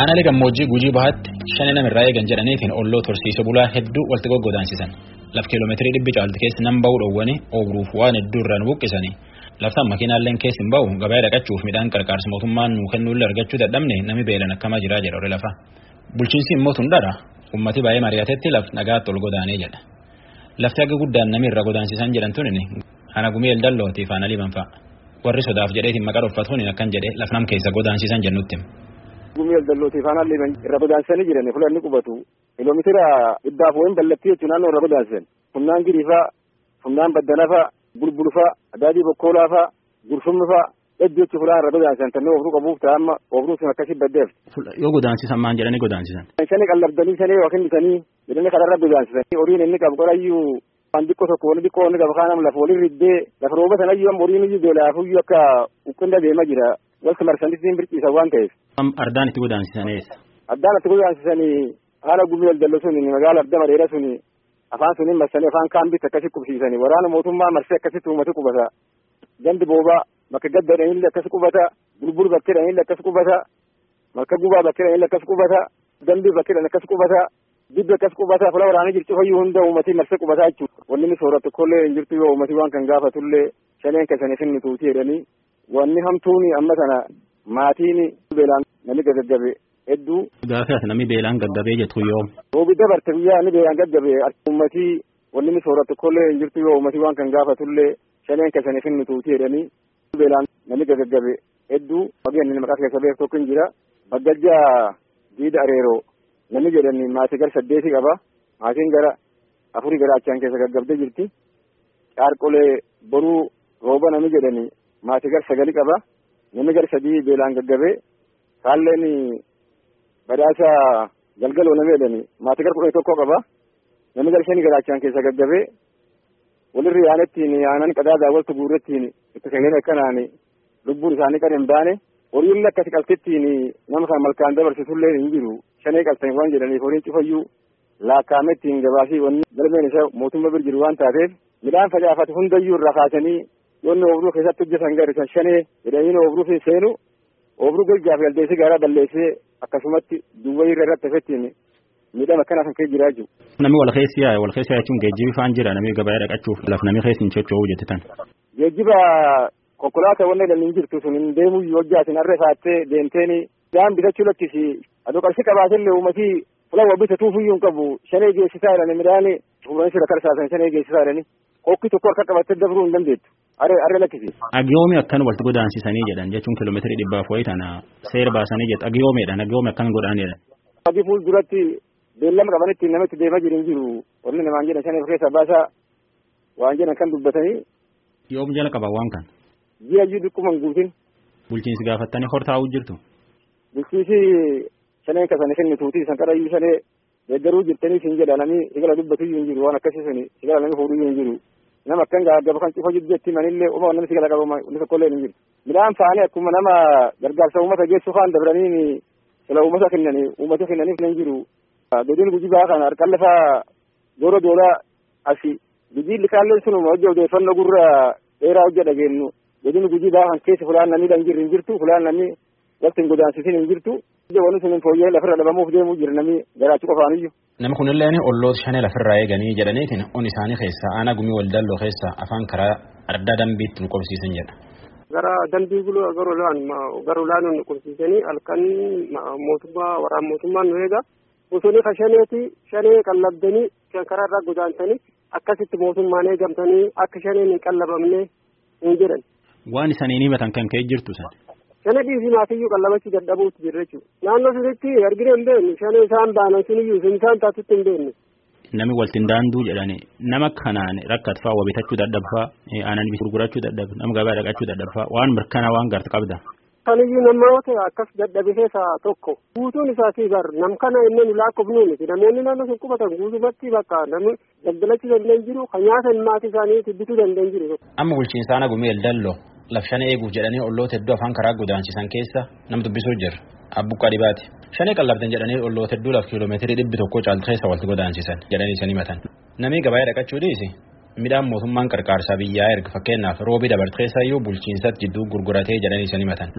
Aanaalee gammoojjii gujii bahaatti shani namirraa eegan jedhaniitiin olloo horsiise bulaa hedduu walitti goggodaansisan. Laf kiiloomeetirii dhibbi caalti keessa nan ba'uu dhowwanii ooguruuf waan hedduu irraan buqqisanii. Laftaan makiinaalleen keessi hin ba'u gabaa dhaqachuuf midhaan qarqaarsa mootummaan nuu kennuullee argachuu dadhabne nami beelan akkamaa jiraa jedha ore lafa. Bulchiinsi immoo tundara ummati baay'ee mari'atetti laf nagaatti ol godaanee jedha. Lafti akka guddaan nami irra godaansisan jedhan tunini hana gumii eldallootii faana liban fa'a. Warri sodaaf jedheetiin maqaa dhuffatuun akkan jedhee laf nam keessa godaansisan jennutti. Gumii eldallootii faana liban irra godaansisanii jiran fulanni qubatu. Kiiloomeetira dhibbaaf wayin ballattii jechuun naannoo irra godaansisan. Humnaan giriifaa, humnaan baddanafaa, bulbulfaa, adaadii bokkoolaafaa, gurfumnifaa hedduu jechuun fulaan irra godaansisan tannee oofruu qabuuf ta'a amma oofruu sun akkasii baddeef. Yoo godaansisan maan jedhanii godaansisan. Shani qallabdanii shanii yookiin bitanii jedhanii kanarra godaansisan. Horiin inni qabu qorayyuu waan xiqqoo tokko wani xiqqoo inni qabu kaanam lafa waliin riddee lafa rooba sanayyuu amma horiin iyyuu beelaafuyyuu akka ukkunda deema jira. Walta marsanitti birciisa waan ta'eef. Ardaan itti godaansisan eessa? Addaan itti godaansisanii haala gumii eldallo suni magaala abda mareera suni afaan suniin marsanii afaan kaambitti akkasi qubsiisanii waraana mootummaa marsee akkasitti uummata qubata. Gandi boobaa bakka gaddaadhanillee akkas qubata. Bulbul bakkeedhanillee akkas qubata. Malka gubaa bakkeedhanillee akkas qubata. Dambii bakkeedhan akkas qubata. Dibbi akkas qubata. Fula waraana jirtu fayyuu hunda uummatii marsee qubataa jechuudha. Wanni inni sooratu kollee hin jirtu yoo uummatii waan kan gaafatullee shaneen kasaniif inni tuuti jedhanii wanni hamtuuni amma kana maatiin beelaan namni gaggabe hedduu. Gaafa namni beelaan gaggabee jettu yoo. Roobi dabarte guyyaa inni beelaan gaggabe uummatii wanni inni sooratu kollee hin jirtu yoo uummatii waan kan gaafatullee shaneen kasaniif inni tuuti jedhanii beelaan namni gaggabe hedduu wageen inni maqaa keessa beeku tokko hin jira. Baggajjaa diida areeroo namni jedhani maatii gara saddeetii qaba. Maatiin gara afurii gara achaan keessa gaggabdee jirti. Caarqolee boruu rooba namni jedhani maatii gara sagali qaba. Namni gara sadii beelaan gaggabee kaalleen badhaasa galgaloo namni jedhani maatii gara kudhanii tokko qaba. Namni gara shanii garaachaan keessa gaggabee walirri yaanettiin aanan qadaadaa waltu guurrettiin itti sagalee akkanaan lubbuun isaanii kan hin baane horiin akkasi qaltittiin nama kan malkaan dabarsitullee hin jiru shanee qaltan waan jedhaniif horiin cufayyuu laakkaamettiin gabaasii wanni galmeen isaa mootummaa bir jiru waan taateef midhaan facaafate hundayyuu irraa kaasanii yoonni oobruu keessatti hojjetan garisan shanee jedhanii oobruu seenu oobruu golgaaf galdeessee gaaraa balleessee akkasumatti duwwaa irra irratti hafettiin midhaan akkana kan kee jiraa jiru. Namni wal keessi yaa'e wal keessa jechuun geejjibi faan jira namni gabaa dhaqachuuf laf namni keessa hin socho'uu jettitan. Geejjiba konkolaataa wanne dhalli hin jirtu sun hin deemuu yoo jaatin harree faattee deemteeni daan bitachuu lakkisi adoo qarshii qabaatellee uummatii fulawa bitatuufiyyuu hin qabu shanee geessisaa jedhani midhaan fuudhanii sirra karsaasan shanee geessisaa jedhani qoqqii tokko harka qabattee dabruu hin dandeettu harree lakkisi. Agiyoomi akkan walitti godaansisanii jedhan jechuun kiiloomeetirii dhibbaaf wayii tana seera baasanii jedhu agiyoomiidhaan agiyoomi akkan godhaan jedhan. Agi fuulduratti beellama qabanitti namatti deemaa jiru hin jiru warri namaan jedhan shanee keessa baasaa waan jedhan kan dubbatanii. Yoom jala qaba waan kan. Ji'a jiru dhikkuma hin guutin. Bulchiinsi gaafattanii hortaa'uu jirtu. Bulchiinsi shaneen kasanii kenni tuutii san qarayyuu shanee deeggaruu jirtanii siin jedha namni sigala dubbatuyyuu hin jiru waan akkasii suni sigala namni fuudhuyyuu hin jiru. Nama akkan gaaggaba kan cufa jiru jetti manillee uma namni sigala qaba inni tokkollee hin jiru. Midhaan faanii akkuma nama gargaarsa uummata geessu faan dabranii sila uummata kennanii uummata kennaniif hin jiru. Godin gujii baa kana harkaan lafaa doora doolaa asi gujii likaalleen sunuma hojii odeeffannoo gurra dheeraa hojja dhageenyu godin gujii baa kan keessa fulaan namni dhan jirri hin jirtu fulaan namni walitti hin godaansisin hin jirtu. Wanni sun fooyyee lafirra dhabamuuf deemuu jira namni garaachuu qofaaniyyuu. Nama kunillee olloota shanee lafirraa eeganii jedhaniitiin on isaanii keessa aanaa gumii waldalloo keessa afaan karaa adda dambiitti nu qobsiisan jedha. Gara dambii guluu gara olaanoo nu qobsiisanii halkan mootummaa waraan mootummaan nu eega. Bosonni ka shaneeti shanee qallabdanii karaa irraa godaansanii akkasitti mootummaan eegamtanii akka shaneen hin qallabamne hin jedhan. Waan isaanii himatan kan ka'e jirtu san. Shana dhiisii maatiyyuu qallabachuu dadhabuutti jira jechuudha. Naannoo sunitti argina hin beeknu shanee isaan baanan suniyyuu sun isaan taatutti hin beeknu. Nami waltiin daanduu jedhani nama kanaan rakkatfaa waa bitachuu dadhabfaa aanan gurgurachuu dadhabe nama gabaa dhaqachuu dadhabfaa waan mirkanaa waan garta qabda. Kaniyyuu namoota akkas dadhabe keessaa tokko guutuun isaatii bar nam kana inni nu lakkoofnuu miti namoonni naannoo sun qubatan guutumatti bakka namni daldalachuu danda'an jiru kan nyaatan maatii isaanii bituu danda'an jiru. Amma bulchiinsa aanaa gumii eldalloo laf shanee eeguuf jedhanii olloota hedduu afaan karaa godaansisan keessa nam dubbisuu jira. Abbuqqaa dhibaati. Shanee qallabdan jedhanii olloota hedduu laf kiiloomeetirii dhibbi tokko caaltu keessa walitti godaansisan jedhanii isin himatan. Namni gabaa dhaqachuu dhiisi midhaan mootummaan qarqaarsaa biyyaa erga fakkeenyaaf roobii dabarte keessayyuu bulchiinsatti jidduu gurguratee jedhanii isin himatan.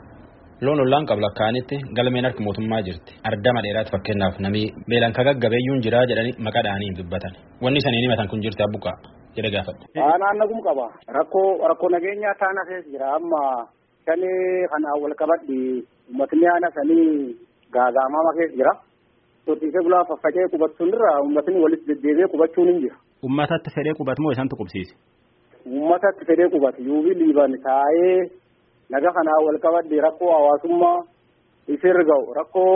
Loon ollaan qabu lakkaa'anitti galmeen harka mootummaa jirti. Ardama dheeraatti fakkeenyaaf namni beelan ka gaggabeeyyuun jira jedhanii maqaa dhahanii dubbatan. Wanni isaniin himatan kun jirti abbuqaa jedhe gaafadhe. Naannagum qaba. Rakkoo rakkoo nageenyaa taana keessa jira amma shanii kanaan wal qabadhi uummatni aana sanii gaagaamama keessa jira. Horsiisee bulaa faffacee qubachuun irra uummatni walitti deddeebi'ee qubachuun hin jira. Uummatatti fedhee qubatu moo isantu qubsiise? Uummatatti fedhee qubatu yuubii liiban taa'ee naga kanaa wal qabadde rakkoo hawaasummaa isa irra ga'u rakkoo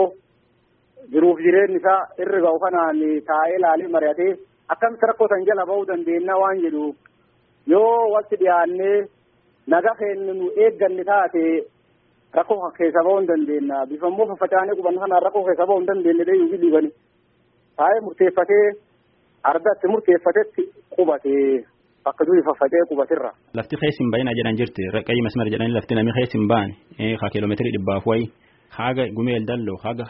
jiruuf jireenyi isaa irra ga'u kanaan taa'ee ilaalee mari'atee akkamitti rakkoo san jala ba'uu dandeenya waan jedhu yoo walitti dhiyaannee naga keenya nu eegganne taate rakkoo keessa ba'uu hin dandeenya bifa immoo faffacaanee qubanna kanaan rakkoo keessa ba'uu hin dandeenye dee yuubii liibani taa'ee murteeffatee ardatti murteeffatetti qubatee. Bakka durii faffacee qubatirra. Lafti keessa hin baay'ina jedhan jirti qayyii masmara jedhanii lafti namni keessa hin baane haa kiiloomeetirii dhibbaaf wayi haga gumeel dalloo haga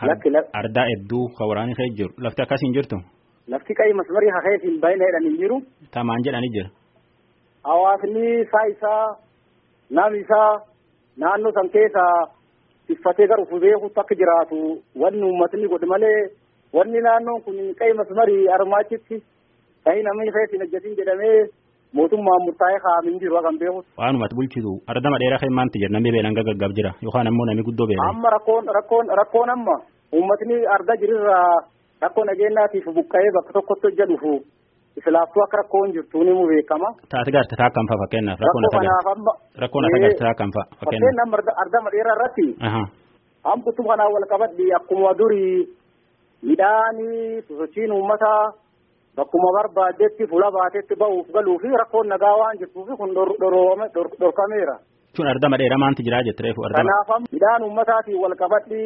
ardaa hedduu ka waraanii keessa jiru lafti akkasii hin jirtu. Lafti qayyii masmarii keessa hin baay'ina jedhan hin jiru. Tamaan jedhanii jira. Hawaasni isaa isaa namni isaa naannoo san keessa tiffatee gara ufuu beekutti akka jiraatu wanni uummatni godhe malee wanni naannoon kun qayyii masmarii armaachitti qayyii namni keessa hin jedhamee. mootummaan murtaa'ee kaa'amin jiru kan beeku. Waanumatti bulchitu ardama dheeraa kan maanti jira namni beelaan gaggab jira yookaan ammoo namni guddoo beelaan. Amma rakkoon rakkoon rakkoon amma uummatni argaa jirurraa rakkoo nageenyaatiif buqqa'ee bakka tokkotti hojja dhufu islaaftuu akka rakkoon jirtu ni beekama. Taati gaarte taa kan fa'a fakkeenyaaf rakkoon ata gaarte rakkoon ata gaarte taa kan fa'a fakkeenyaaf. Ardama dheeraa irratti. Hamtutu kanaan wal qabadhi akkuma durii midhaanii sosochiin uummataa. Bakkuma barbaadetti fuula baatetti ba'uuf galuu fi rakkoon nagaa waan jirtuuf kun dhorkameera. Jechuun ardama dheeraa maanti jiraa jette reefu ardama. Kanaaf midhaan uummataatiin wal qabadhi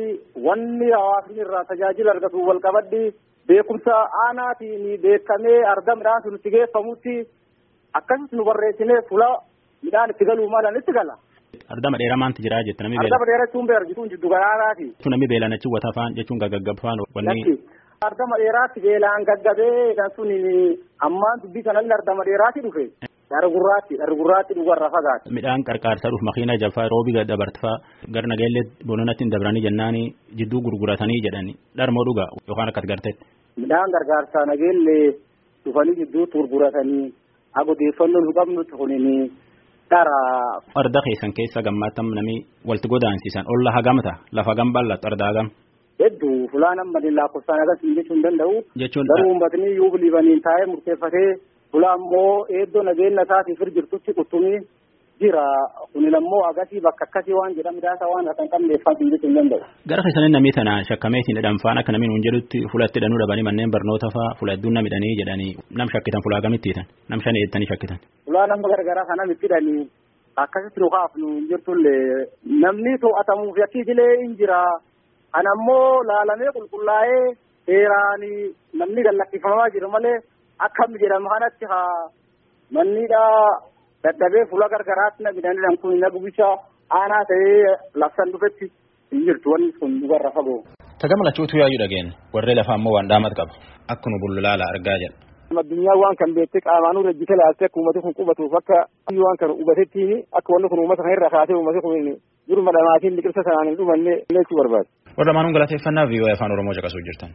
wanni hawaasni irraa tajaajila argatu wal qabadhi beekumsa aanaatiin beekamee arga midhaan sun itti geeffamutti akkasitti nu barreessinee fuula midhaan itti galuu malan itti gala. Ardama dheeraa maanti jiraa jette namni beela. Ardama dheeraa jechuun beela jechuun jiddu garaaraati. Jechuun namni beelaan achi wata faan jechuun gaggaggab faan wanni. Ardama dheeraatti beelaan gaggabee kan sun ammaan dubbii kanallee ardama dheeraatti dhufe. Dharri gurraatti dharri gurraatti dhugarra fagaate. Midhaan qarqaarsaa dhufu makiina jaffaa roobi dabartfaa gara nageellee bononatti hin dabranii jennaani jidduu gurguratanii jedhani dharmoo dhugaa yookaan akkas garteetti. Midhaan gargaarsaa nageellee dhufanii jidduutti gurguratanii agodeeffannoo nu qabnutti kunini dhara. Arda keessan keessa gammaattam namni walitti godaansisan olla hagamta lafa hagam bal'atu arda hagam. hedduu fulaan amma lakkoofsaan agarsiisu jechuu hin danda'u. Jechuun garuu uummatni yoo biliivaniin taa'ee murteeffatee fulaa immoo eeddoo nageenya isaatiif jirtutti quttumii jira kunin ammoo agasii bakka akkasii waan jedha midhaasa waan akka hin qabneeffatu jechuu hin danda'u. Gara keessaniin namni tana shakkamee isin hidhan faana akka namni nuun jedhutti fulatti hidhanuu dhabanii manneen barnoota fa'aa fula hedduun nam hidhanii jedhanii nam shakkitan fulaa gamitti hidhan nam shan eettanii shakkitan. Fulaa nama garagaraa kana itti hidhanii akkasitti nu kaafnu hin jirtullee namni to'atamuuf yakkii idilee hin jira. Kana ammoo laalamee qulqullaa'ee seeraan namni gallakkifamaa jiru malee akkam jedhama kanatti haa mannidhaa dadhabee fuula gargaraatti na midhaan kun na gubisha aanaa ta'ee labsan dhufetti hin jirtu wanni kun dhugarra fagoo. Tagama lachuutu yaayuu dhageen warree lafaa ammoo waan dhaamat qaba akkuma bullulaala argaa jedha. Addunyaa waan kan beektee qaamaanuu rajjite laaltee akka uummati kun qubatuuf akka waan kan hubatettiin akka wanni kun uummata kan irra kaasee uummati kun jiruma dhamaatiin liqimsa sanaan hin dhumanne jechuu barbaada. warra maanuun galateeffannaa viiwaa afaan oromoo caqasuu jirtan.